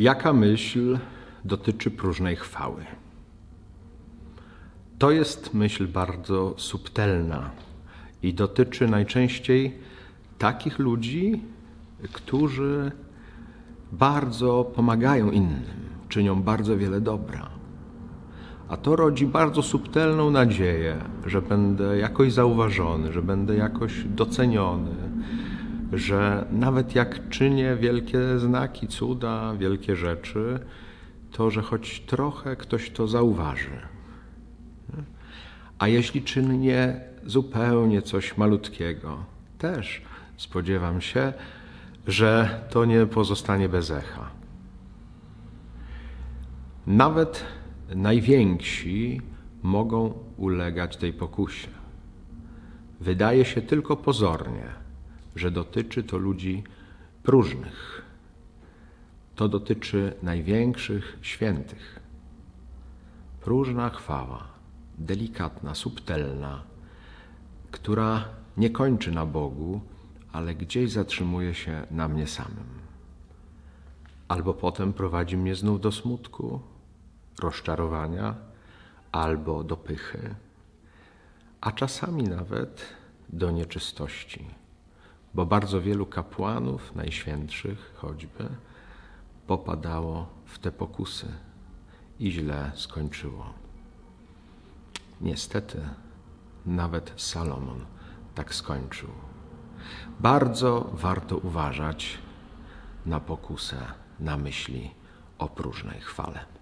Jaka myśl dotyczy próżnej chwały? To jest myśl bardzo subtelna i dotyczy najczęściej takich ludzi, którzy bardzo pomagają innym, czynią bardzo wiele dobra. A to rodzi bardzo subtelną nadzieję, że będę jakoś zauważony, że będę jakoś doceniony, że nawet jak czynię wielkie znaki, cuda, wielkie rzeczy, to że choć trochę ktoś to zauważy. A jeśli czynię zupełnie coś malutkiego, też spodziewam się, że to nie pozostanie bez echa. Nawet najwięksi mogą ulegać tej pokusie. Wydaje się tylko pozornie, że dotyczy to ludzi próżnych. To dotyczy największych świętych. Próżna chwała, delikatna, subtelna, która nie kończy na Bogu, ale gdzieś zatrzymuje się na mnie samym. Albo potem prowadzi mnie znów do smutku, rozczarowania, albo do pychy, a czasami nawet do nieczystości, bo bardzo wielu kapłanów, najświętszych choćby, popadało w te pokusy i źle skończyło. Niestety, nawet Salomon tak skończył. Bardzo warto uważać na pokusę, na myśli o próżnej chwale.